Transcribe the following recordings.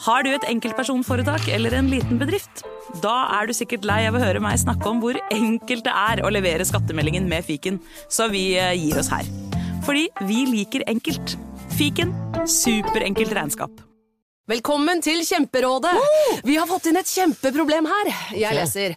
Har du et enkeltpersonforetak eller en liten bedrift? Da er du sikkert lei av å høre meg snakke om hvor enkelt det er å levere skattemeldingen med fiken, så vi eh, gir oss her. Fordi vi liker enkelt. Fiken superenkelt regnskap. Velkommen til Kjemperådet! Vi har fått inn et kjempeproblem her. Jeg leser.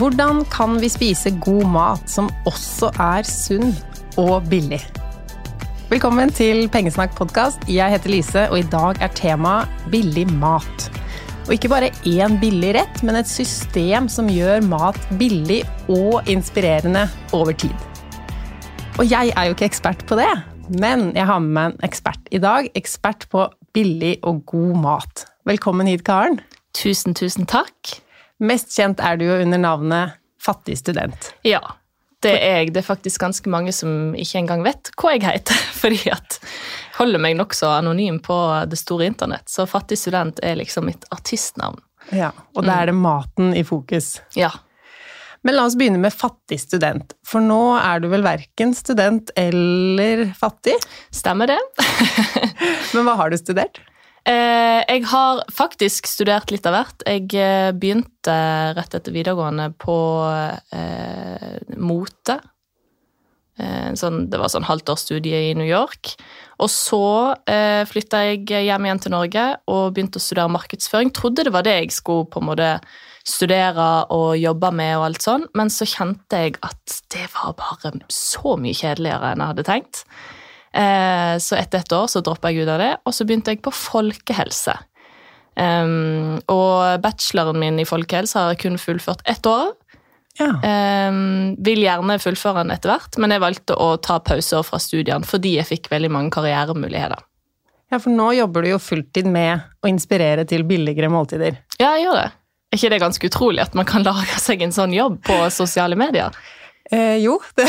Hvordan kan vi spise god mat som også er sunn og billig? Velkommen til Pengesnakk podkast. Jeg heter Lise, og i dag er temaet billig mat. Og ikke bare én billig rett, men et system som gjør mat billig og inspirerende over tid. Og jeg er jo ikke ekspert på det, men jeg har med meg en ekspert i dag. Ekspert på billig og god mat. Velkommen hit, Karen. Tusen, tusen takk. Mest kjent er du jo under navnet Fattig student. Ja, det er jeg. Det er faktisk ganske mange som ikke engang vet hva jeg heter. Fordi at jeg holder meg nokså anonym på det store internett, så Fattig student er liksom mitt artistnavn. Ja, Og da er det maten i fokus. Ja. Men la oss begynne med fattig student. For nå er du vel verken student eller fattig? Stemmer det? Men hva har du studert? Eh, jeg har faktisk studert litt av hvert. Jeg eh, begynte rett etter videregående på eh, mote. Eh, sånn, det var sånn halvtårsstudie i New York. Og så eh, flytta jeg hjem igjen til Norge og begynte å studere markedsføring. Trodde det var det jeg skulle på en måte studere og jobbe med, og alt sånn, men så kjente jeg at det var bare så mye kjedeligere enn jeg hadde tenkt. Eh, så etter et år så droppa jeg ut av det, og så begynte jeg på folkehelse. Og bacheloren min i folkehelse har jeg kun fullført ett år. Ja. Vil gjerne fullføre den etter hvert, men jeg valgte å ta pauser fra studiene fordi jeg fikk veldig mange karrieremuligheter. ja, for nå jobber du jo fulltid med å inspirere til billigere måltider. Ja, jeg gjør det. Er ikke det ganske utrolig at man kan lage seg en sånn jobb på sosiale medier? Eh, jo, det,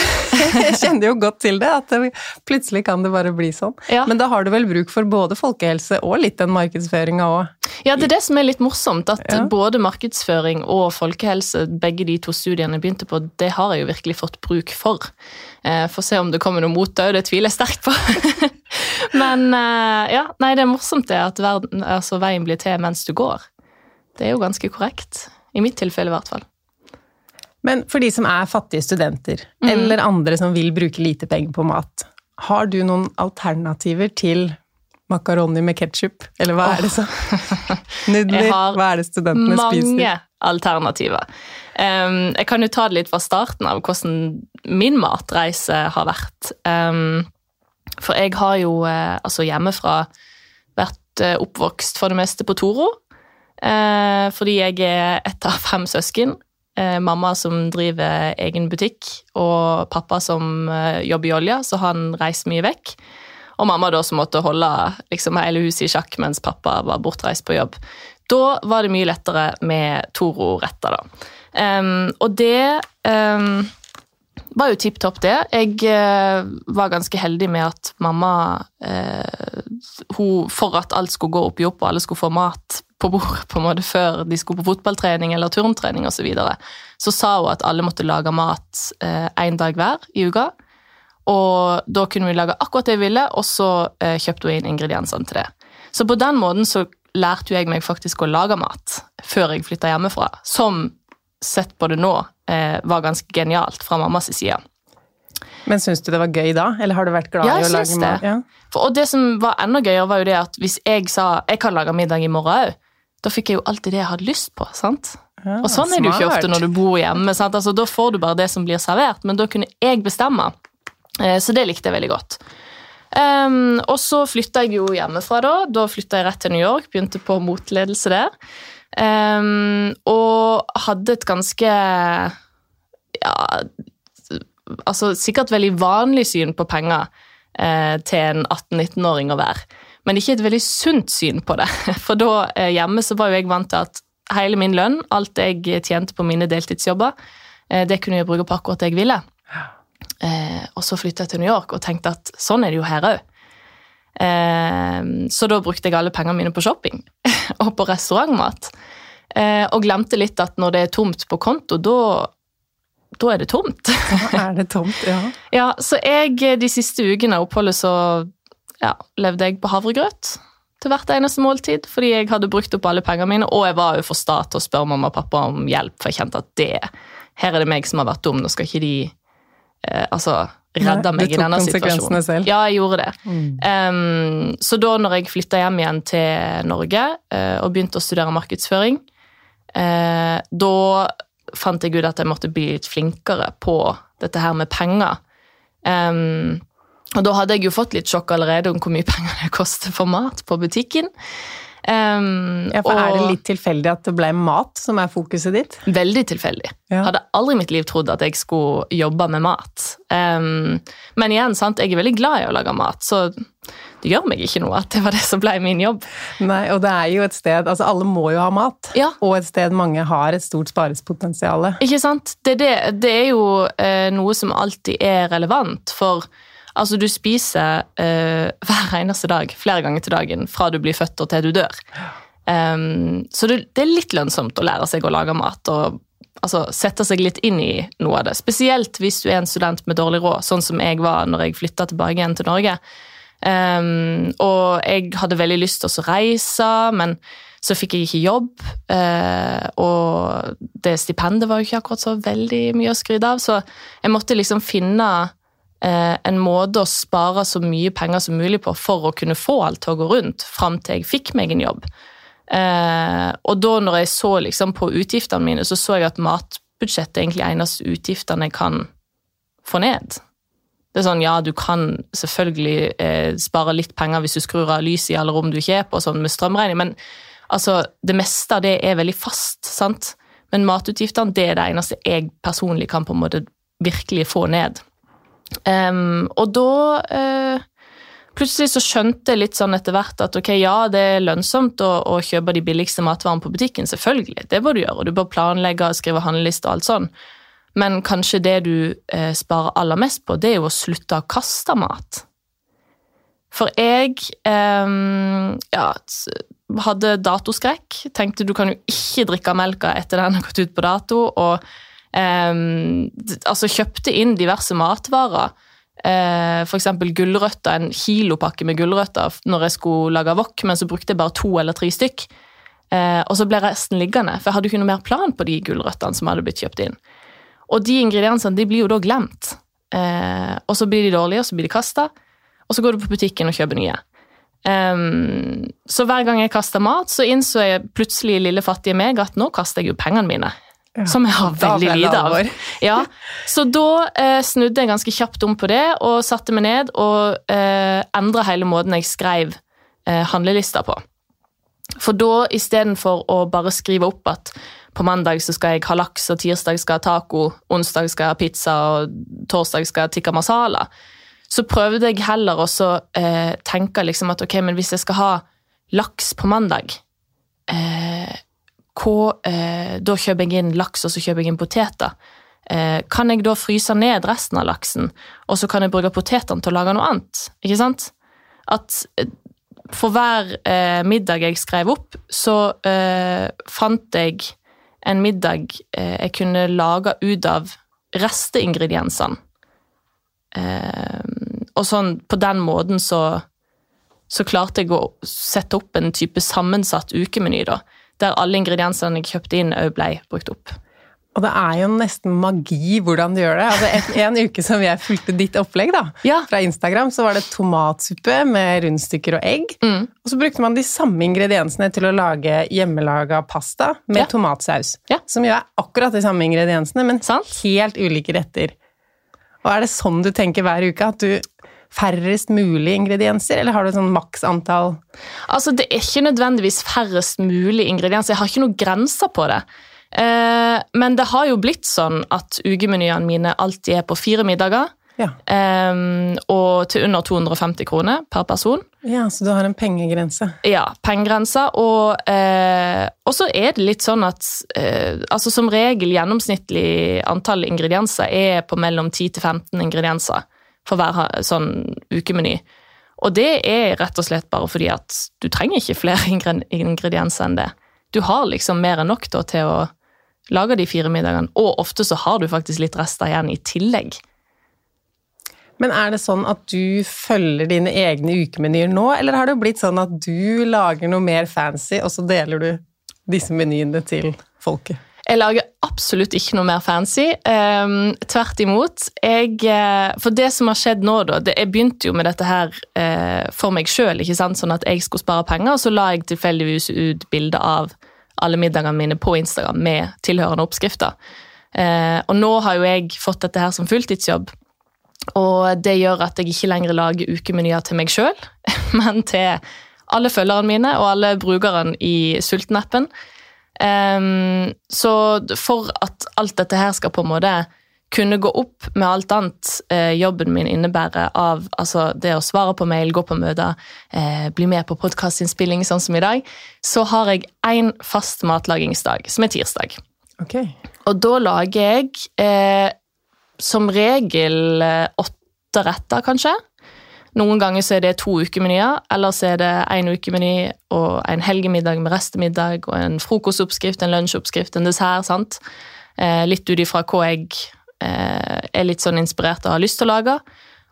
jeg kjenner jo godt til det. At det, plutselig kan det bare bli sånn. Ja. Men da har du vel bruk for både folkehelse og litt den markedsføringa òg? Ja, det er det som er litt morsomt. At Ja. både markedsføring og folkehelse, begge de to studiene jeg begynte på, det har jeg jo virkelig fått bruk for. Eh, Får se om det kommer noe mot det, og det tviler jeg sterkt på. Men eh, ja, nei, det er morsomt det at verden, altså, veien blir til mens du går. Det er jo ganske korrekt. I mitt tilfelle, i hvert fall. Men for de som er fattige studenter, Mm. eller andre som vil bruke lite penger på mat, har du noen alternativer til makaroni med ketsjup? Eller hva er det så? Nudler? Hva er det studentene Mange spiser? alternativer. Um, jeg kan jo ta det litt fra starten av hvordan min matreise har vært. Um, for jeg har jo eh, altså hjemmefra vært eh, oppvokst for det meste på Toro. Eh, fordi jeg er ett av fem søsken. Eh, mamma som driver egen butikk, og pappa som eh, jobber i olja, så han reiser mye vekk. og mamma da som måtte holde liksom, hele huset i sjakk mens pappa var bortreist på jobb. Da var det mye lettere med Toro-retter, da. Um, og det um, var jo tipp topp, det. Jeg uh, var ganske heldig med at mamma uh, hun, For at alt skulle gå opp i opp og alle skulle få mat på bordet på en måte før de skulle på fotballtrening eller turntrening osv., så, videre, så sa hun at alle måtte lage mat én eh, dag hver i uka. Og da kunne vi lage akkurat det vi ville, og så kjøpte hun inn ingrediensene til det. Så på den måten så lærte jeg meg faktisk å lage mat før jeg flytta hjemmefra. Som sett på det nå eh, var ganske genialt fra mammas side. Men syns du det var gøy da, eller har du vært glad ja, i å lage mat? Ja. For, og det som var enda gøyere, var jo det at hvis jeg sa jeg kan lage middag i morgen òg, da fikk jeg jo alltid det jeg hadde lyst på. sant? Ja, og sånn er det jo ikke ofte når du bor hjemme. sant? Altså, Da får du bare det som blir servert, men da kunne jeg bestemme. Eh, så det likte jeg veldig godt. Um, og så flytta jeg jo hjemmefra da. Da flytta jeg rett til New York, begynte på motledelse der. Um, og hadde et ganske ja, altså sikkert veldig vanlig syn på penger eh, til en 18-19-åring å være. Men ikke et veldig sunt syn på det. For da eh, hjemme så var jo jeg vant til at hele min lønn, alt jeg tjente på mine deltidsjobber, eh, det kunne jeg bruke på akkurat det jeg ville. Eh, og så flytta jeg til New York og tenkte at sånn er det jo her òg. Så da brukte jeg alle pengene mine på shopping og på restaurantmat. Og glemte litt at når det er tomt på konto, da, da er det tomt. Da er det tomt, ja. ja, så jeg de siste ukene av oppholdet så ja, levde jeg på havregrøt til hvert eneste måltid, fordi jeg hadde brukt opp alle pengene mine, og jeg var jo for sta til å spørre mamma og pappa om hjelp, for jeg kjente at det, her er det meg som har vært dum, nå skal ikke de eh, altså, redda meg i denne situasjonen. Selv. Ja, jeg gjorde det. Mm. Um, så da når jeg flytta hjem igjen til Norge uh, og begynte å studere markedsføring, uh, da fant jeg ut at jeg måtte bli litt flinkere på dette her med penger. Um, og da hadde jeg jo fått litt sjokk allerede om hvor mye penger det koster for mat på butikken. Um, ja, for og, Er det litt tilfeldig at det ble mat som er fokuset ditt? Veldig tilfeldig. Ja. Hadde aldri i mitt liv trodd at jeg skulle jobbe med mat. Um, men igjen, sant, jeg er veldig glad i å lage mat, så det gjør meg ikke noe at det var det som ble min jobb. Nei, og det er jo et sted Altså, alle må jo ha mat, ja. og et sted mange har et stort sparespotensial. Ikke sant? Det, det, det er jo eh, noe som alltid er relevant, for Altså, du spiser uh, hver eneste dag, flere ganger til dagen, fra du blir født og til du dør. Um, så det, det, er litt lønnsomt å lære seg å lage mat og altså, sette seg litt inn i noe av det. Spesielt hvis du er en student med dårlig råd, sånn som jeg var når jeg flytta tilbake igjen til Norge. Um, og jeg hadde veldig lyst til å reise, men så fikk jeg ikke jobb. Uh, og det stipendet var jo ikke akkurat så veldig mye å skryte av, så jeg måtte liksom finne en måte å spare så mye penger som mulig på for å kunne få alt til å gå rundt fram til jeg fikk meg en jobb. Eh, og da når jeg så liksom på utgiftene mine, så så jeg at matbudsjettet er egentlig eneste utgiftene jeg kan få ned. Det er sånn, Ja, du kan selvfølgelig eh, spare litt penger hvis du skrur av lyset i alle rom du ikke er på, sånn med strømregning, men altså, det meste av det er veldig fast. sant? Men matutgiftene det er det eneste jeg personlig kan på en måte virkelig få ned. Um, og da uh, Plutselig så skjønte jeg litt sånn etter hvert at ok, ja, det er lønnsomt å, å kjøpe de billigste matvarene på butikken. Selvfølgelig, det bør du gjøre. og Du bør planlegge og skrive handleliste og alt sånn. Men kanskje det du uh, sparer aller mest på, det er jo å slutte å kaste mat. For jeg um, ja, hadde datoskrekk. Tenkte du kan jo ikke drikke melka etter den har gått ut på dato. og altså kjøpte inn diverse matvarer. Uh, F.eks. gulrøtter, en kilopakke med gulrøtter når jeg skulle lage wok, men så brukte jeg bare to eller tre stykk. Uh, og så ble resten liggende, for jeg hadde jo ikke noe mer plan på de gulrøttene som hadde blitt kjøpt inn. Og de ingrediensene de blir jo da glemt. Uh, og så blir de dårlige, og så blir de kasta, og så går du på butikken og kjøper nye. Um, så hver gang jeg kasta mat, så innså jeg plutselig lille fattige meg at nå kaster jeg jo pengene mine. Ja, som jeg har veldig lite av. Ja, så da eh, snudde jeg ganske kjapt om på det og satte meg ned og eh, endra hele måten jeg skrev eh, handlelista på. For da istedenfor å bare skrive opp at på mandag så skal jeg ha laks, og tirsdag skal jeg ha taco, onsdag skal jeg ha pizza, og torsdag skal jeg ha tikka masala, så prøvde jeg heller også eh, tenke liksom at ok, men hvis jeg skal ha laks på mandag, eh, hva, eh, da kjøper jeg inn laks, og så kjøper jeg inn poteter. Eh, kan jeg da fryse ned resten av laksen, og så kan jeg bruke potetene til å lage noe annet? Ikke sant? At eh, for hver eh, middag jeg skrev opp, så eh, fant jeg en middag eh, jeg kunne lage ut av resteingrediensene. Og sånn, på den måten så, så klarte jeg å sette opp en type sammensatt ukemeny, da. Der alle ingrediensene jeg kjøpte inn, òg ble brukt opp. Og det er jo nesten magi hvordan du gjør det. Altså en, en uke som jeg fulgte ditt opplegg da, Ja. fra Instagram, så var det tomatsuppe med rundstykker og egg. Mm. Og så brukte man de samme ingrediensene til å lage hjemmelaga pasta med Ja. tomatsaus. Ja. Som jo er akkurat de samme ingrediensene, men Sant. helt ulike retter. Og er det sånn du tenker hver uke? At du færrest mulig ingredienser, eller har du sånn maks antall? Altså, det er ikke nødvendigvis færrest mulig ingredienser. Jeg har ikke noen grenser på det. Eh, men det har jo blitt sånn at ukemenyene mine alltid er på fire middager. Ja. eh, og til under 250 kroner per person. ja, så du har en pengegrense. Ja, pengegrense. Og, eh, så er det litt sånn at eh, altså som regel gjennomsnittlig antall ingredienser er på mellom 10 til 15 ingredienser for hver sånn ukemeny. Og det er rett og slett bare fordi at du trenger ikke flere ingredienser enn det. Du har liksom mer enn nok da, til å lage de fire middagene, og ofte så har du faktisk litt rester igjen i tillegg. Men er det sånn at du følger dine egne ukemenyer nå, eller har det blitt sånn at du lager noe mer fancy, og så deler du disse menyene til folket? Jeg lager absolutt ikke noe mer fancy. Um, tvert imot. Jeg, eh, for det som har skjedd nå, da det, Jeg begynte jo med dette her uh, for meg sjøl, sånn at jeg skulle spare penger. Og så la jeg tilfeldigvis ut bilde av alle middagene mine på Instagram med tilhørende oppskrifter. Uh, og nå har jo jeg fått dette her som fulltidsjobb. Og det gjør at jeg ikke lenger lager ukemenyer til meg sjøl, men til alle følgerne mine og alle brukerne i Sultenappen. Ehm, så for at alt dette her skal på en måte kunne gå opp med alt annet eh, jobben min innebærer av altså det å svare på mail, gå på møter, eh, bli med på podkastinnspilling sånn som i dag, så har jeg én fast matlagingsdag, som er tirsdag. Okay. Og da lager jeg eh, som regel eh, åtte retter, kanskje. Noen ganger så er det to ukemenyer, eller så er det én ukemeny og en helgemiddag med restemiddag og en frokostoppskrift, en lunsjoppskrift, en dessert. sant? Eh, litt ut ifra hva jeg eh, er litt sånn inspirert og har lyst til å lage,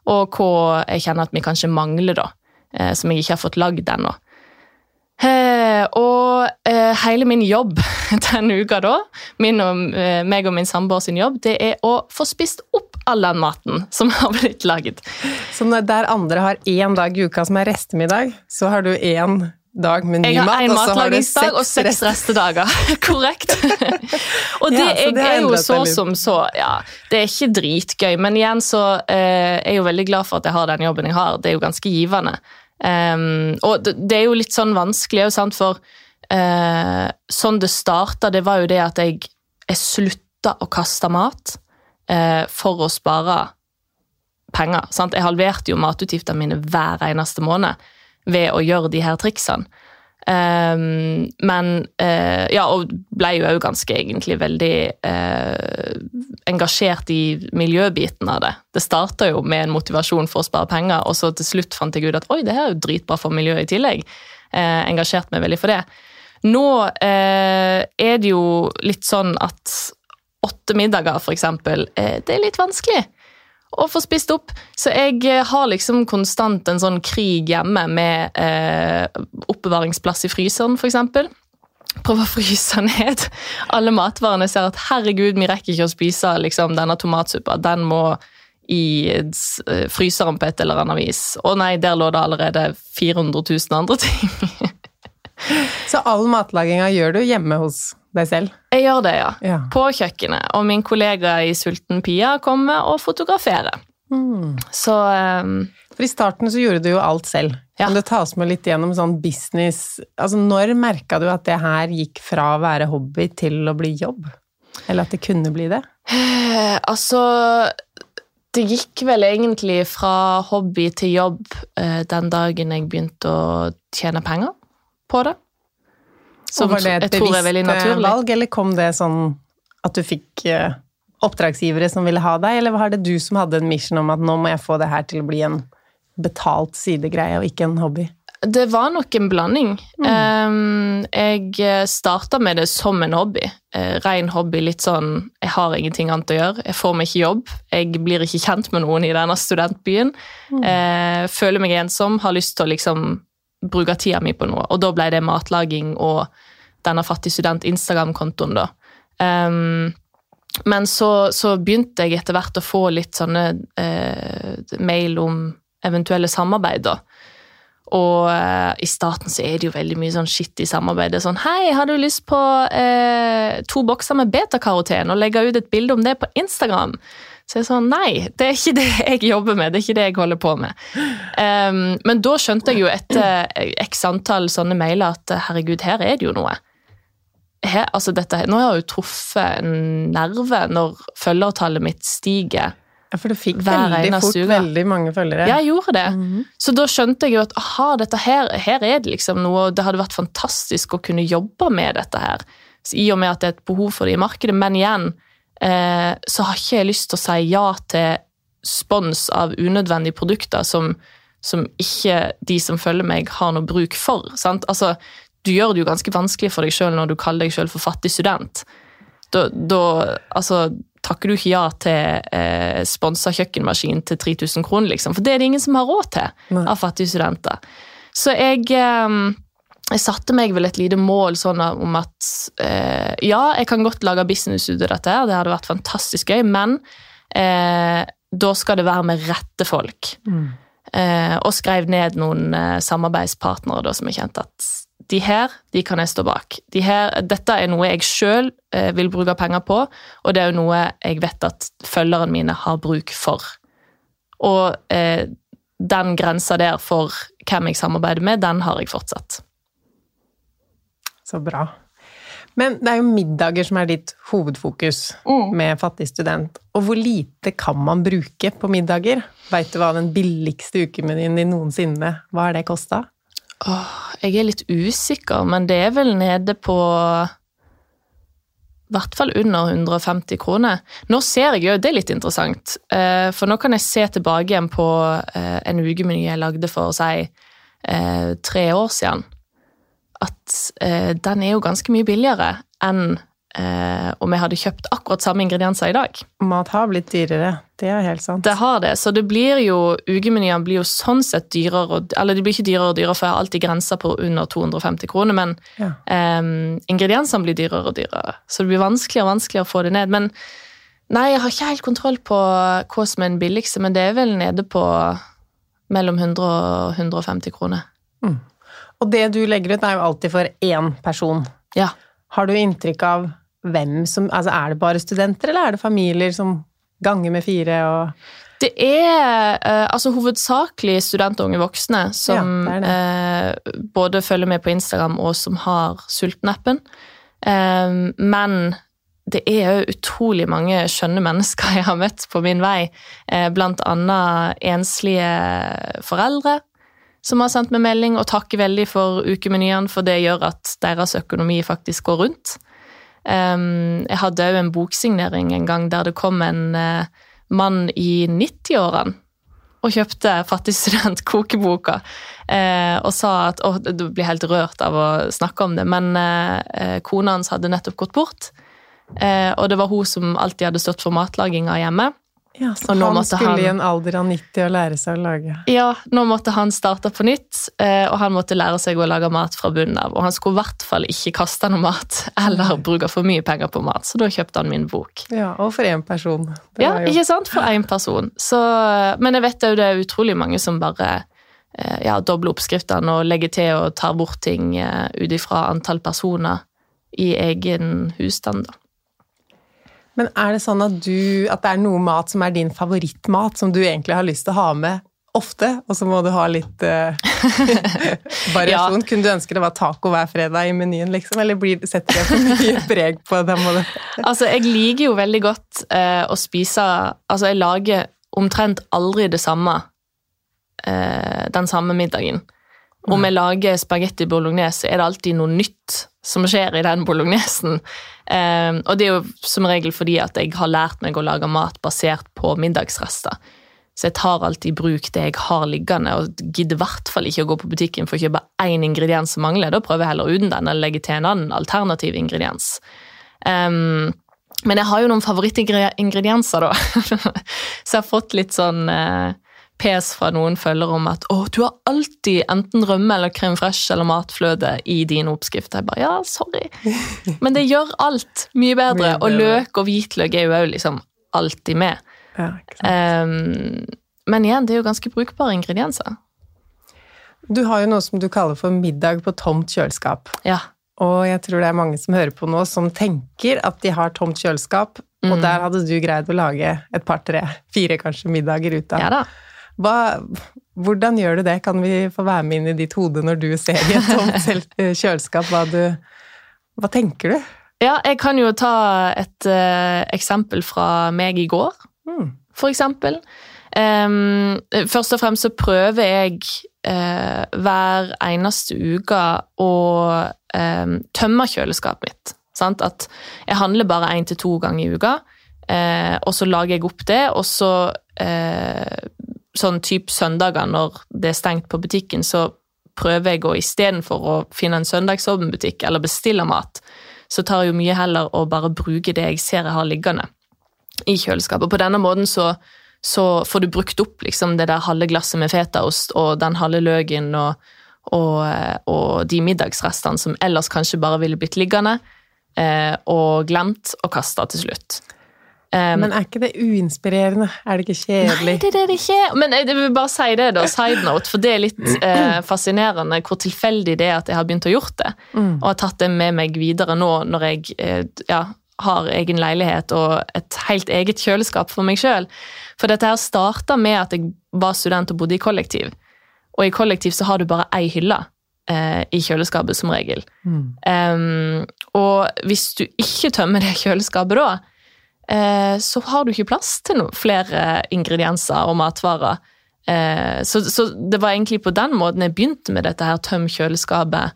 og hva jeg kjenner at vi kanskje mangler, da, eh, som jeg ikke har fått lagd ennå. Eh, og eh, hele min jobb denne uka, da, min og, eh, meg og min samboer sin jobb, det er å få spist opp all den maten som har blitt laget. Så når der andre har én dag i uka som er restemiddag, så har du én dag med ny mat, og så har du matlagingsdag og seks rest- restedager. Korrekt. og det, Ja, jeg det er jo så som så. Ja, det er ikke dritgøy, men igjen så eh, er jeg jo veldig glad for at jeg har den jobben jeg har. Det er jo ganske givende. Um, og det, det er jo litt sånn vanskelig, jo, sant, for eh, sånn det starta, det var jo det at jeg, jeg slutta å kaste mat for å spare penger. Sant? Jeg halverte jo matutgiftene mine hver eneste måned ved å gjøre de her triksene. Um, men uh, Ja, og ble jo òg ganske egentlig veldig uh, engasjert i miljøbiten av det. Det starta jo med en motivasjon for å spare penger, og så til slutt fant jeg ut at oi, det her er jo dritbra for miljøet i tillegg. Uh, engasjert meg veldig for det. Nå eh, er det jo litt sånn at åtte middager, eksempel, eh, det er litt vanskelig å få spist opp. Så jeg eh, har liksom konstant en sånn krig hjemme med eh, oppbevaringsplass i fryseren, f.eks. Prøve å fryse ned alle matvarene. Ser at herregud, vi rekker ikke å spise liksom, denne tomatsuppa. Den må i eh, fryseren på et eller annet vis. Å nei, der lå det allerede 400 000 andre ting. Så all matlaginga gjør du hjemme hos deg selv? Jeg gjør det, ja. Ja. På kjøkkenet. Og min kollega i Sulten Pia kommer og fotograferer. Så um... For i starten så gjorde du jo alt selv. Ja. Kan du ta oss med litt gjennom sånn business Altså når merka du at det her gikk fra å være hobby til å bli jobb? Eller at det kunne bli det? Eh, altså det gikk vel egentlig fra hobby til jobb eh, den dagen jeg begynte å tjene penger på det. Som var det et bevisst eh, valg, eller kom det sånn at du fikk eh, oppdragsgivere som ville ha deg, eller var det du som hadde en mission om at nå må jeg få det her til å bli en betalt sidegreie og ikke en hobby? Det var nok en blanding. Mm. jeg starta med det som en hobby. Ren hobby, litt sånn Jeg har ingenting annet å gjøre. Jeg får meg ikke jobb. Jeg blir ikke kjent med noen i denne studentbyen. Mm. føler meg ensom, har lyst til å liksom bruke tida mi på noe. Og da ble det matlaging og denne Fattig student-Instagram-kontoen, da. Um, men så, så begynte jeg etter hvert å få litt sånne eh, mail om eventuelle samarbeid, da. Og eh, i starten så er det jo veldig mye sånn shit i samarbeid. Det er sånn Hei, har du lyst på eh, to bokser med betakaroten og legge ut et bilde om det på Instagram? Så jeg sånn Nei, det er ikke det jeg jobber med. Det er ikke det jeg holder på med. Um, men da skjønte jeg jo etter x antall sånne mailer at herregud, her er det jo noe. Her, altså dette, nå har jeg jo truffet en nerve når følgertallet mitt stiger. Ja, for du fikk veldig fort uke. veldig mange følgere. Jeg gjorde det. Så da skjønte jeg jo at aha, dette her, her er det liksom noe, og det hadde vært fantastisk å kunne jobbe med dette her. Så I og med at det er et behov for det i markedet. Men igjen, eh, så har ikke jeg lyst til å si ja til spons av unødvendige produkter som, som ikke de som følger meg, har noe bruk for. Sant? Altså, du gjør det jo ganske vanskelig for deg sjøl når du kaller deg sjøl for fattig student. Da, da altså, takker du ikke ja til eh, sponsa kjøkkenmaskin til 3000 kroner, liksom. For det er det ingen som har råd til Nei. av fattige studenter. Så jeg, eh, jeg satte meg vel et lite mål sånn om at eh, ja, jeg kan godt lage business ut av dette, det hadde vært fantastisk gøy, men eh, da skal det være med rette folk. Eh, og skrev ned noen eh, samarbeidspartnere da, som jeg kjente at de her de kan jeg stå bak. De her, dette er noe jeg sjøl eh, vil bruke penger på, og det er jo noe jeg vet at følgerne mine har bruk for. Og eh, den grensa der for hvem jeg samarbeider med, den har jeg fortsatt. Så bra. Men det er jo middager som er ditt hovedfokus med fattig student. Og hvor lite kan man bruke på middager? Veit du hva den billigste ukemenyen din noensinne hva har det kosta? Åh, jeg er litt usikker, men det er vel nede på i hvert fall under 150 kroner. Nå ser jeg jo, det er litt interessant, eh, for nå kan jeg se tilbake igjen på eh, en ukemeny jeg lagde for si eh, tre år siden. At eh, den er jo ganske mye billigere enn eh, om jeg hadde kjøpt akkurat samme ingredienser i dag. Mat har blitt dyrere, det er helt sant. Det har det, så det blir jo Ukemenyene blir jo sånn sett dyrere, eller de blir ikke dyrere og dyrere, for jeg har alltid grenser på under 250 kroner, men Ja. eh, ingrediensene blir dyrere og dyrere. Så det blir vanskeligere og vanskeligere å få det ned. Men nei, jeg har ikke helt kontroll på hva som er den billigste, men det er vel nede på mellom 100 og 150 kroner. Og det du legger ut, er jo alltid for én person. Ja. Har du inntrykk av hvem som Altså, er det bare studenter, eller er det familier som ganger med fire og Det er eh, altså hovedsakelig studenter og unge voksne som Ja, det eh, både følger med på Instagram og som har Sulten-appen. Eh, men det er jo utrolig mange skjønne mennesker jeg har møtt på min vei. Eh, blant annet enslige foreldre som har sendt meg melding og takker veldig for ukemenyene, for det gjør at deres økonomi faktisk går rundt. Jeg hadde òg en boksignering en gang der det kom en eh, mann i 90-årene og kjøpte Fattig student-kokeboka eh, og sa at å, Du blir helt rørt av å snakke om det, men eh, kona hans hadde nettopp gått bort. Og det var hun som alltid hadde stått for matlaginga hjemme. Ja, så han skulle han- i en alder av 90 å lære seg å lage Ja, nå måtte han starte på nytt, eh, og han måtte lære seg å lage mat fra bunnen av. Og han skulle i hvert fall ikke kaste noe mat eller bruke for mye penger på mat, så da kjøpte han min bok. Ja, og for én person. Det Ja, jo- ikke sant? For én person. Så, men jeg vet jo det er utrolig mange som bare eh, ja, dobler oppskriftene og legger til og tar bort ting eh, ut ifra antall personer i egen husstand. da. Men er det sånn at, du, at det er noe mat som er din favorittmat, som du egentlig har lyst til å ha med ofte, og så må du ha litt uh, variasjon? Kunne du ønske det var taco hver fredag i menyen, liksom? Eller blir, setter det for mye preg på det? Altså, jeg liker jo veldig godt uh, å spise Altså, jeg lager omtrent aldri det samme uh, den samme middagen. Om jeg lager spagetti bolognese, er det alltid noe nytt som skjer i den bolognesen. Eh, og det er jo som regel fordi at jeg har lært meg å lage mat basert på middagsrester. Så jeg tar alltid i bruk det jeg har liggende, og gidder i hvert fall ikke å gå på butikken for å kjøpe én ingrediens som mangler. Da prøver jeg heller uten den, eller legger til en annen alternativ ingrediens. Um, men jeg har jo noen favorittingredienser, da. Så jeg har fått litt sånn eh, pes fra noen følgere om at å, du har alltid enten rømme eller crème fresh eller matfløde i dine oppskrifter. Jeg bare ja, sorry. Men det gjør alt mye bedre. Og løk og hvitløk er jo òg liksom alltid med. Ja. Um, men igjen, det er jo ganske brukbare ingredienser. Du har jo noe som du kaller for middag på tomt kjøleskap. Ja. Og jeg tror det er mange som hører på nå, som tenker at de har tomt kjøleskap, og Mm. der hadde du greid å lage et par, tre, fire kanskje middager ut av. ja da. Hva, hvordan gjør du det? Kan vi få være med inn i ditt hode når du ser i et tomt kjøleskap? Hva, du, hva tenker du? Ja, jeg kan jo ta et uh, eksempel fra meg i går, Mm. for eksempel. Em, først og fremst så prøver jeg uh, hver eneste uke å um, tømme kjøleskapet mitt. Sant? At jeg handler bare én til to ganger i uka, uh, og så lager jeg opp det, og så eh, sånn type søndager når det er stengt på butikken, så prøver jeg å istedenfor å finne en søndagsåpen butikk eller bestille mat, så tar jeg jo mye heller å bare bruke det jeg ser jeg har liggende i kjøleskapet. På denne måten så, så får du brukt opp liksom det der halve glasset med fetaost og den halve løken og, og, og de middagsrestene som ellers kanskje bare ville blitt liggende eh, og glemt og kasta til slutt. Um, Men er ikke det uinspirerende? Er det ikke kjedelig? Nei, det er det ikke. Men jeg jeg vil bare si det, da, side note, for det er litt eh, fascinerende hvor tilfeldig det er at jeg har begynt å gjort det. Og har tatt det med meg videre nå når jeg eh, ja, har egen leilighet og et helt eget kjøleskap for meg sjøl. For dette her starta med at jeg var student og bodde i kollektiv. Og i kollektiv så har du bare ei hylle eh, i kjøleskapet, som regel. Um, og hvis du ikke tømmer det kjøleskapet da, eh, så har du ikke plass til noen flere ingredienser og matvarer. Eh, så, så det var egentlig på den måten jeg begynte med dette her tøm kjøleskapet,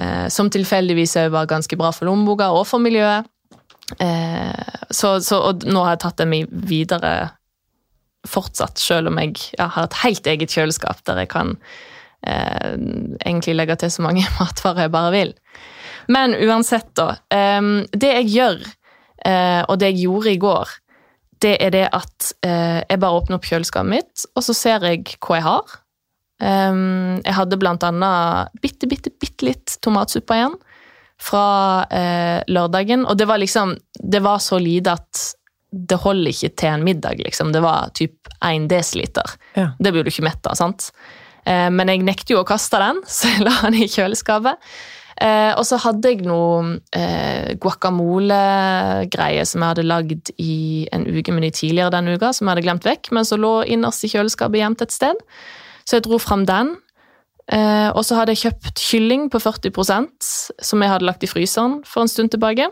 eh, som tilfeldigvis òg var ganske bra for lommeboka og for miljøet. Eh, så, så, og nå har jeg tatt dem med videre fortsatt, selv om jeg ja, har et helt eget kjøleskap der jeg kan eh, egentlig legge til så mange matvarer jeg bare vil. Men uansett, da. eh, det jeg gjør, eh, og det jeg gjorde i går, det er det at eh, jeg bare åpner opp kjøleskapet mitt, og så ser jeg hva jeg har. Um, jeg hadde blant annet bitte, bitte, bitte litt tomatsuppe igjen fra eh, lørdagen, og det var liksom Det var så lite at det holder ikke til en middag, liksom. Det var typ 1 desiliter. Ja. Det blir du ikke mett av, sant? Eh, men jeg nekter jo å kaste den, så jeg la den i kjøleskapet. Eh, og så hadde jeg noe eh, guacamole-greie som jeg hadde lagd i en ukemeny tidligere den uka, som jeg hadde glemt vekk, men som lå innerst i kjøleskapet gjemt et sted. Så jeg dro fram den. Eh, og så hadde jeg kjøpt kylling på 40% som jeg hadde lagt i fryseren for en stund tilbake.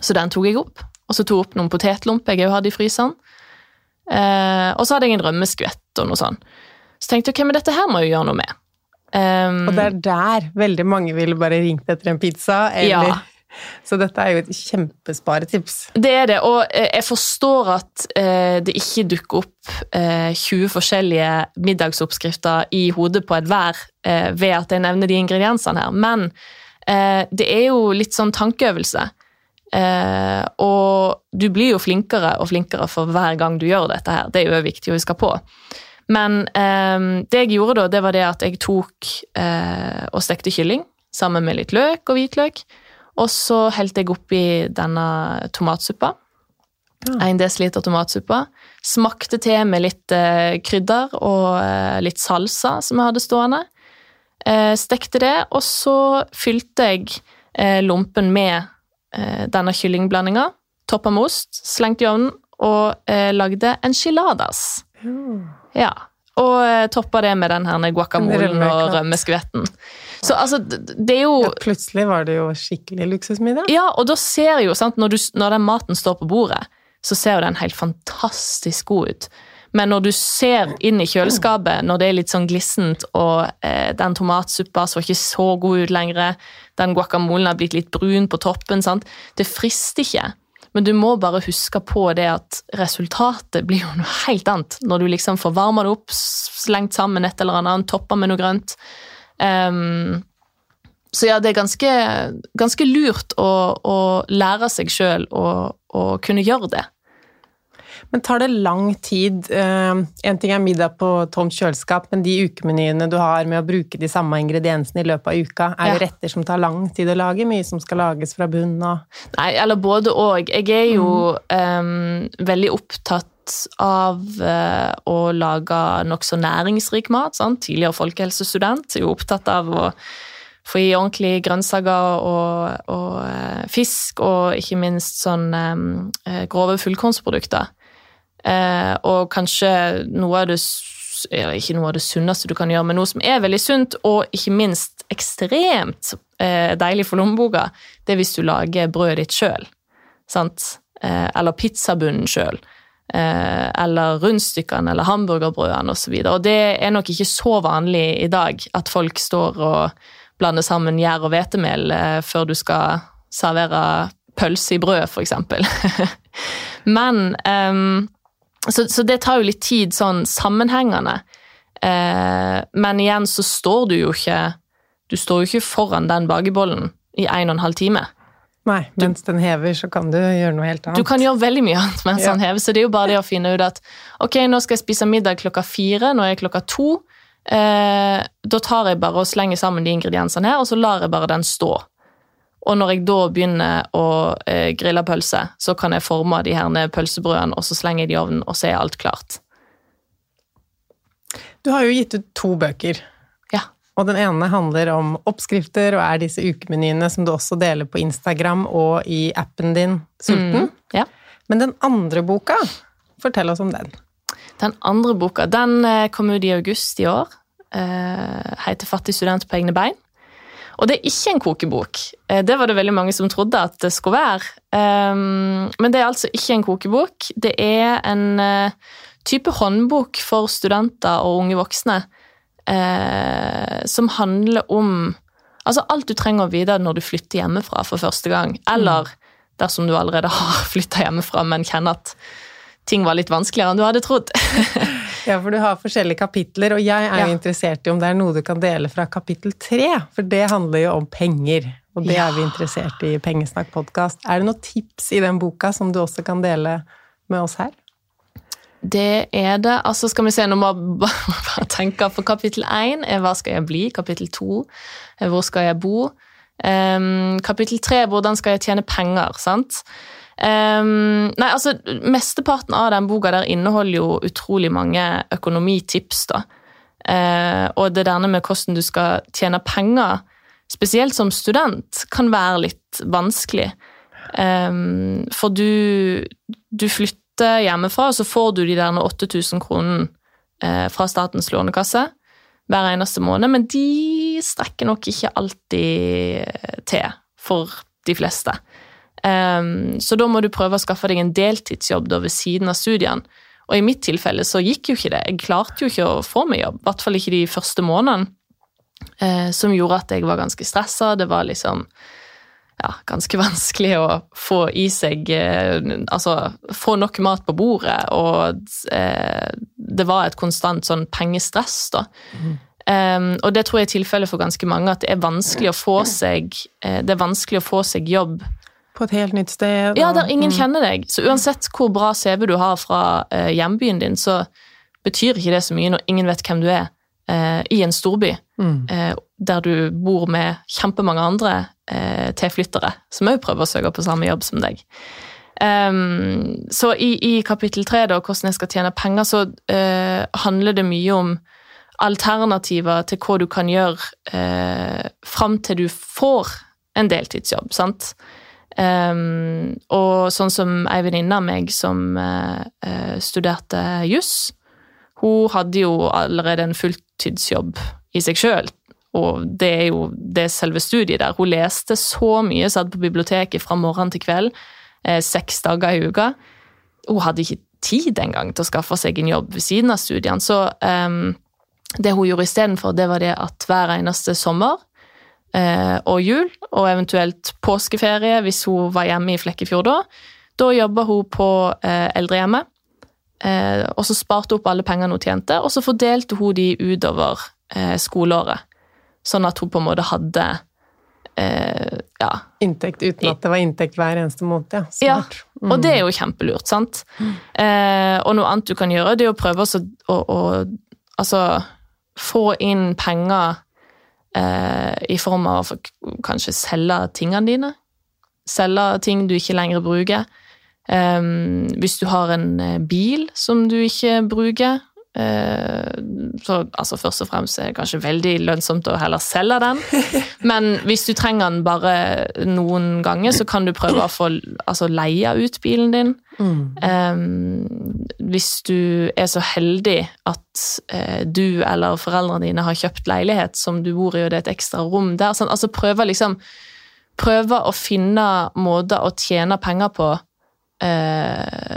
Så den tok jeg opp. Og så tok jeg opp noen potetlomper jeg òg hadde i fryseren. Eh, og så hadde jeg en rømmeskvett og noe sånt. Så tenkte jeg ok, men dette her må jeg gjøre noe med. Um, Og det er der veldig mange ville bare ringt etter en pizza, eller Ja. Så dette er jo et kjempesparetips. Det er det, og eh, jeg forstår at eh, det ikke dukker opp eh, 20 forskjellige middagsoppskrifter i hodet på enhver eh, ved at jeg nevner de ingrediensene her, men eh, det er jo litt sånn tankeøvelse. Eh, og du blir jo flinkere og flinkere for hver gang du gjør dette her. Det er jo viktig å huske på. Men eh, det jeg gjorde da, det var det at jeg tok eh, og stekte kylling sammen med litt løk og hvitløk. Og så helte jeg oppi denne tomatsuppa. En desiliter tomatsuppe. Smakte til med litt eh, krydder og eh, litt salsa som jeg hadde stående. Eh, stekte det, og så fylte jeg eh, lompen med eh, denne kyllingblandinga. Toppa med ost, slengte i ovnen og lagde enchiladas. Ja. Og eh, toppa det med den her guacamolen og rømmeskvetten. Så altså, det det er jo Ja, plutselig var det jo skikkelig luksusmiddag. ja, og da ser jo, sant, når, du, når den maten står på bordet, så ser jo den helt fantastisk god ut. Men når du ser inn i kjøleskapet, når det er litt sånn glissent, og eh, den tomatsuppa så ikke så god ut lenger, den guacamolen har blitt litt brun på toppen, sant? det frister ikke. Men du må bare huske på det at resultatet blir jo noe helt annet når du liksom får varma det opp, slengt sammen et eller annet, toppa med noe grønt. Um, så ja, det er ganske, ganske lurt å, å lære seg sjøl å, å kunne gjøre det. Men tar det lang tid uh, En ting er middag på tomt kjøleskap, men de ukemenyene du har med å bruke de samme ingrediensene i løpet av uka, er det retter som tar lang tid å lage? Mye som skal lages fra bunnen av? Nei, eller både og. Jeg er jo mm. um, veldig opptatt av uh, å lage nokså næringsrik mat. Sant? Tidligere folkehelsestudent. Er jo opptatt av å få i ordentlig grønnsaker og, og uh, fisk, og ikke minst sånn um, grove fullkornsprodukter. Eh, og kanskje noe av det ikke noe av det sunneste du kan gjøre, men noe som er veldig sunt, og ikke minst ekstremt eh, deilig for lommeboka, det er hvis du lager brødet ditt sjøl. Eh, eller pizzabunnen sjøl. Eh, eller rundstykkene eller hamburgerbrødene osv. Og, så og det er nok ikke så vanlig i dag at folk står og blander sammen gjær og hvetemel eh, før du skal servere pølse i brød, f.eks. men um, så, så, det tar jo litt tid sånn sammenhengende. Eh, men igjen så står du jo ikke Du står jo ikke foran den bakebollen i en og en halv time. Nei, mens du, den hever, så kan du gjøre noe helt annet. Du kan gjøre veldig mye annet mens ja. den hever, så det er jo bare det å finne ut at ok, nå skal jeg spise middag klokka fire, nå er jeg klokka to. Eh, da tar jeg bare og slenger sammen de ingrediensene her, og så lar jeg bare den stå. Og når jeg da begynner å eh, grille pølse, så kan jeg forme de her pølsebrødene, og så slenger jeg de i ovnen, og så er alt klart. Du har jo gitt ut to bøker. Ja. Og den ene handler om oppskrifter og er disse ukemenyene som du også deler på Instagram og i appen din Sulten. Mm, ja. Men den andre boka, fortell oss om den. Den andre boka den eh, kom ut i august i år. Eh, heter 'Fattig student på egne bein'. Og det er ikke en kokebok. Eh, det var det veldig mange som trodde at det skulle være. Ehm, men det er altså ikke en kokebok. Det er en eh, type håndbok for studenter og unge voksne eh, som handler om altså alt du trenger å vite når du flytter hjemmefra for første gang, eller dersom du allerede har flytta hjemmefra, men kjenner at ting var litt vanskeligere enn du hadde trodd. Ja, for du har forskjellige kapitler, og jeg er jo interessert i om det er noe du kan dele fra kapittel tre, for det handler jo om penger. Og det ja. er vi interessert i i Pengesnakk podkast. Er det noen tips i den boka som du også kan dele med oss her? Det er det. Altså, skal vi se, nå må jeg bare tenke for kapittel én er hva skal jeg bli? Kapittel to er hvor skal jeg bo? Um, kapittel tre hvordan skal jeg tjene penger? sant? Um, nei, altså, Mesteparten av den boka der inneholder jo utrolig mange økonomitips. da. Uh, og det der med hvordan du skal tjene penger, spesielt som student, kan være litt vanskelig. Um, for du, du flytter hjemmefra, og så får du de der 8000 kronene uh, fra Statens lånekasse hver eneste måned, men de strekker nok ikke alltid til for de fleste. Um, så da må du prøve å skaffe deg en deltidsjobb da ved siden av studiene. Og i mitt tilfelle så gikk jo ikke det. Jeg klarte jo ikke å få meg jobb, i hvert fall ikke de første månedene. Uh, som gjorde at jeg var ganske stressa. Det var liksom ja, ganske vanskelig å få i seg uh, Altså få nok mat på bordet, og uh, det var et konstant sånn pengestress, da. Mm. Um, og det tror jeg er tilfellet for ganske mange, at det er vanskelig å få seg, det er vanskelig å få seg jobb på et helt nytt sted. Ja, der ingen mm. kjenner deg. Så uansett hvor bra CV du har fra eh, hjembyen din, så betyr ikke det så mye når ingen vet hvem du er eh, i en storby. Mm. Eh, der du bor med kjempemange andre tilflyttere som òg prøver å søke på samme jobb som deg. Um, så i, i kapittel tre, da, hvordan jeg skal tjene penger, så handler det mye om alternativer til hva du kan gjøre uh, fram til du får en deltidsjobb. sant? Um, og sånn som ei venninne av meg som uh, studerte juss, hun hadde jo allerede en fulltidsjobb i seg sjøl. Og det er jo det selve studiet der. Hun leste så mye, satt på biblioteket fra morgen til kveld, eh, seks dager i uka. Hun hadde ikke tid engang til å skaffe seg en jobb ved siden av studiene. Så um, det hun gjorde istedenfor, det var det at hver eneste sommer og jul, og eventuelt påskeferie hvis hun var hjemme i Flekkefjord da, da jobba hun på eh, eldrehjemmet. Eh, og så sparte hun opp alle pengene hun tjente, og så fordelte hun de utover eh, skoleåret. Sånn at hun på en måte hadde eh, ja, Inntekt uten at det var inntekt hver eneste måned, ja. ja, og det er jo kjempelurt, sant? Eh, og noe annet du kan gjøre, det er å prøve å, å, å altså, få inn penger eh, i form av å kanskje selge tingene dine. Selge ting du ikke lenger bruker. Eh, hvis du har en eh, bil som du ikke bruker, så altså først og fremst er det kanskje veldig lønnsomt å heller selge den. Men hvis du trenger den bare noen ganger, så kan du prøve å få altså, leie ut bilen din. Um, hvis du er så heldig at uh, du eller foreldrene dine har kjøpt leilighet som du bor i, og det er et ekstra rom der. Sånn, altså prøve liksom Prøve å finne måter å tjene penger på, Uh,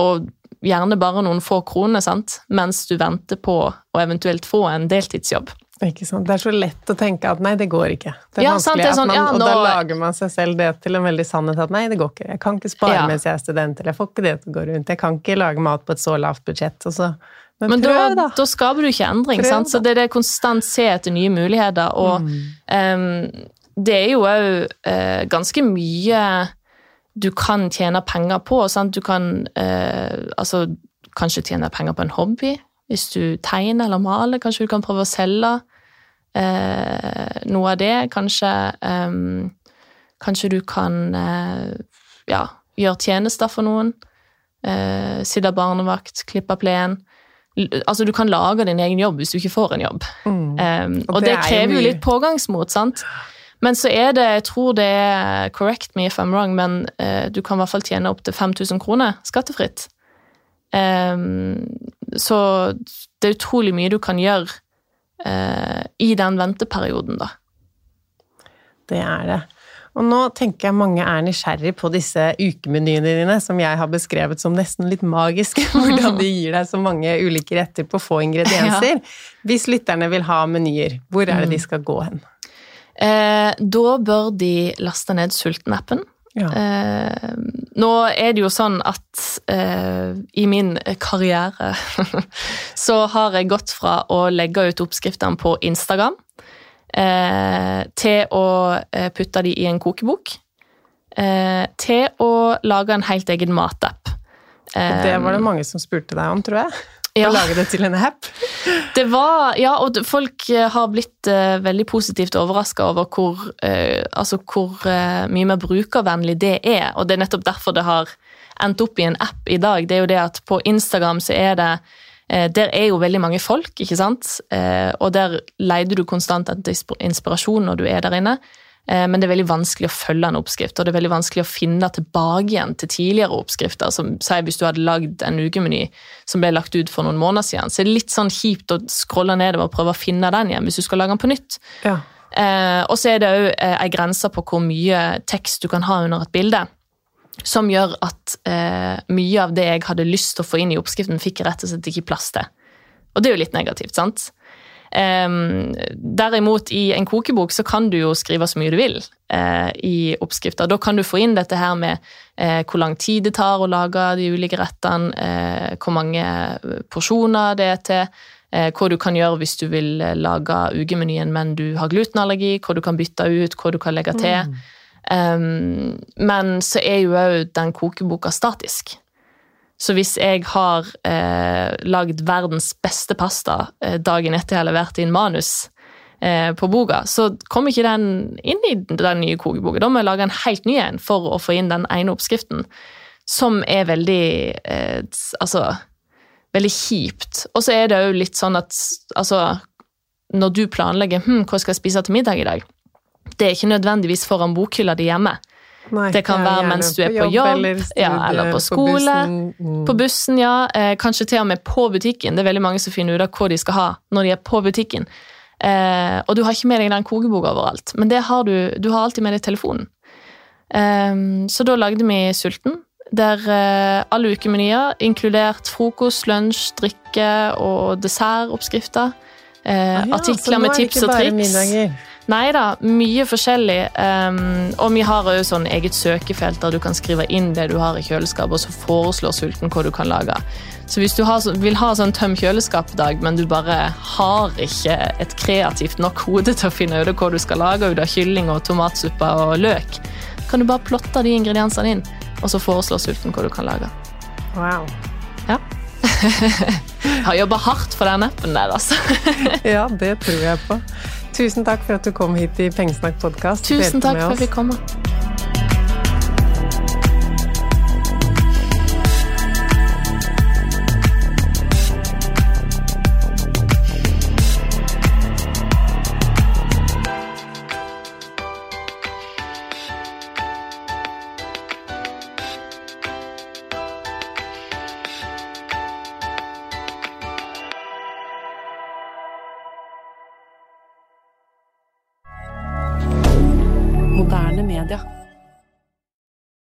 og gjerne bare noen få kroner, sant? mens du venter på å eventuelt få en deltidsjobb. Ikke sant? Det er så lett å tenke at nei, det går ikke. Det er Ja, sant, vanskelig det er sånn, man, ja, Og da lager man seg selv det til en veldig sannhet at nei, det går ikke. Jeg kan ikke spare Ja. mens jeg er student, eller jeg får ikke det til å gå rundt. Jeg kan ikke lage mat på et så lavt budsjett. Og så, men, Men prøv, da, da! da skaper du ikke endring, Prøv, sant? så det er det konstant se etter nye muligheter. Og em, det er jo òg uh, ganske mye du kan tjene penger på. Sant? Du kan eh, altså, kanskje tjene penger på en hobby. Hvis du tegner eller maler, kanskje du kan prøve å selge eh, noe av det. Kanskje, eh, kanskje du kan eh, ja, gjøre tjenester for noen. Eh, sitte barnevakt, klippe plen. Altså, du kan lage din egen jobb hvis du ikke får en jobb. Mm. Um, Og og, det det, er krever jo litt pågangsmot, sant? Men så er det, jeg tror det er correct me if I'm wrong, men eh, du kan i hvert fall tjene opptil 5000 kroner skattefritt. Um, så det er utrolig mye du kan gjøre uh, i den venteperioden, da. Det er det. Og nå tenker jeg mange er nysgjerrig på disse ukemenyene dine, som jeg har beskrevet som nesten litt magiske, hvordan de gir deg så mange ulike retter på få ingredienser. Hvis lytterne vil ha menyer, hvor er det Mm. de skal gå hen? Eh, da bør de laste ned Sulten-appen. Ja. Eh, nå er det jo sånn at eh, i min karriere så har jeg gått fra å legge ut oppskriftene på Instagram eh, til å eh, putte de i en kokebok. Eh, til å lage en helt egen matapp. Det var det mange som spurte deg om, tror jeg. Ja. Å lage det til en app. Det var, ja, og folk eh, har blitt uh, veldig positivt overraska over hvor, uh, altså hvor uh, mye mer brukervennlig det er. Og det er nettopp derfor det har endt opp i en app i dag. Det er jo det at på Instagram så er det Der er jo veldig mange folk, ikke sant? Og der leide du konstant etter inspirasjon når du er der inne. Eh, Men det er veldig vanskelig å følge en oppskrift, og det er veldig vanskelig å finne tilbake igjen til tidligere oppskrifter. Som sier Hvis du hadde lagd en ukemeny som ble lagt ut for noen måneder siden, så er det litt sånn kjipt å scrolle nedover og prøve å finne den igjen hvis du skal lage den på nytt. Ja. Eh, og så er det òg eh, ei grense på hvor mye tekst du kan ha under et bilde. Som gjør at eh, mye av det jeg hadde lyst til å få inn i oppskriften, fikk jeg rett og slett ikke plass til. Og det er jo litt negativt, sant? Derimot, i en kokebok så kan du jo skrive så mye du vil eh, i oppskrifter. Da kan du få inn dette her med eh, hvor lang tid det tar å lage de ulike rettene, eh, hvor mange porsjoner det er til, hva du kan gjøre hvis du vil lage ukemenyen, men du har glutenallergi, hva du kan bytte ut, hva du kan legge til. Um, men så er jo òg den kokeboka statisk. Så hvis jeg har eh, lagd verdens beste pasta eh, dagen etter jeg har levert inn manus eh, på boka, så kommer ikke den inn i den nye kokeboka. Da må jeg lage en helt ny en for å få inn den ene oppskriften, som er veldig eh, Altså veldig kjipt. Og så er det jo litt sånn at altså Når du planlegger hm, hva skal jeg spise til middag i dag, det er ikke nødvendigvis foran bokhylla di hjemme. Nei, Det kan være mens du er på jobb, eller, ja, eller på skole, bussen. Mm. På bussen, ja. Eh, kanskje til og med på butikken. Det er veldig mange som finner ut av hva de skal ha når de er på butikken. Eh, og du har ikke med deg den kokeboka overalt, men det har du, du har alltid med deg telefonen. Eh, så da lagde vi Sulten. der eh, alle ukemenyer, inkludert frokost, lunsj, drikke og dessertoppskrifter. Eh, Ah ja, artikler med tips og triks. Nei da, mye forskjellig. Um, og vi har jo sånn eget søkefelt der du kan skrive inn det du har i kjøleskapet, og så foreslår sulten hva du kan lage. Så hvis du har, vil ha sånn tøm kjøleskap-dag, men du bare har ikke et kreativt nok hode til å finne ut hva du skal lage ut av kylling og tomatsuppe og løk, kan du bare plotte de ingrediensene inn, og så foreslår sulten hva du kan lage. Wow. Ja. Jeg har jobba hardt for den appen der, altså. Ja, det tror jeg på. Tusen takk for at du kom hit i Pengesnakk podkast. Tusen takk for at vi fikk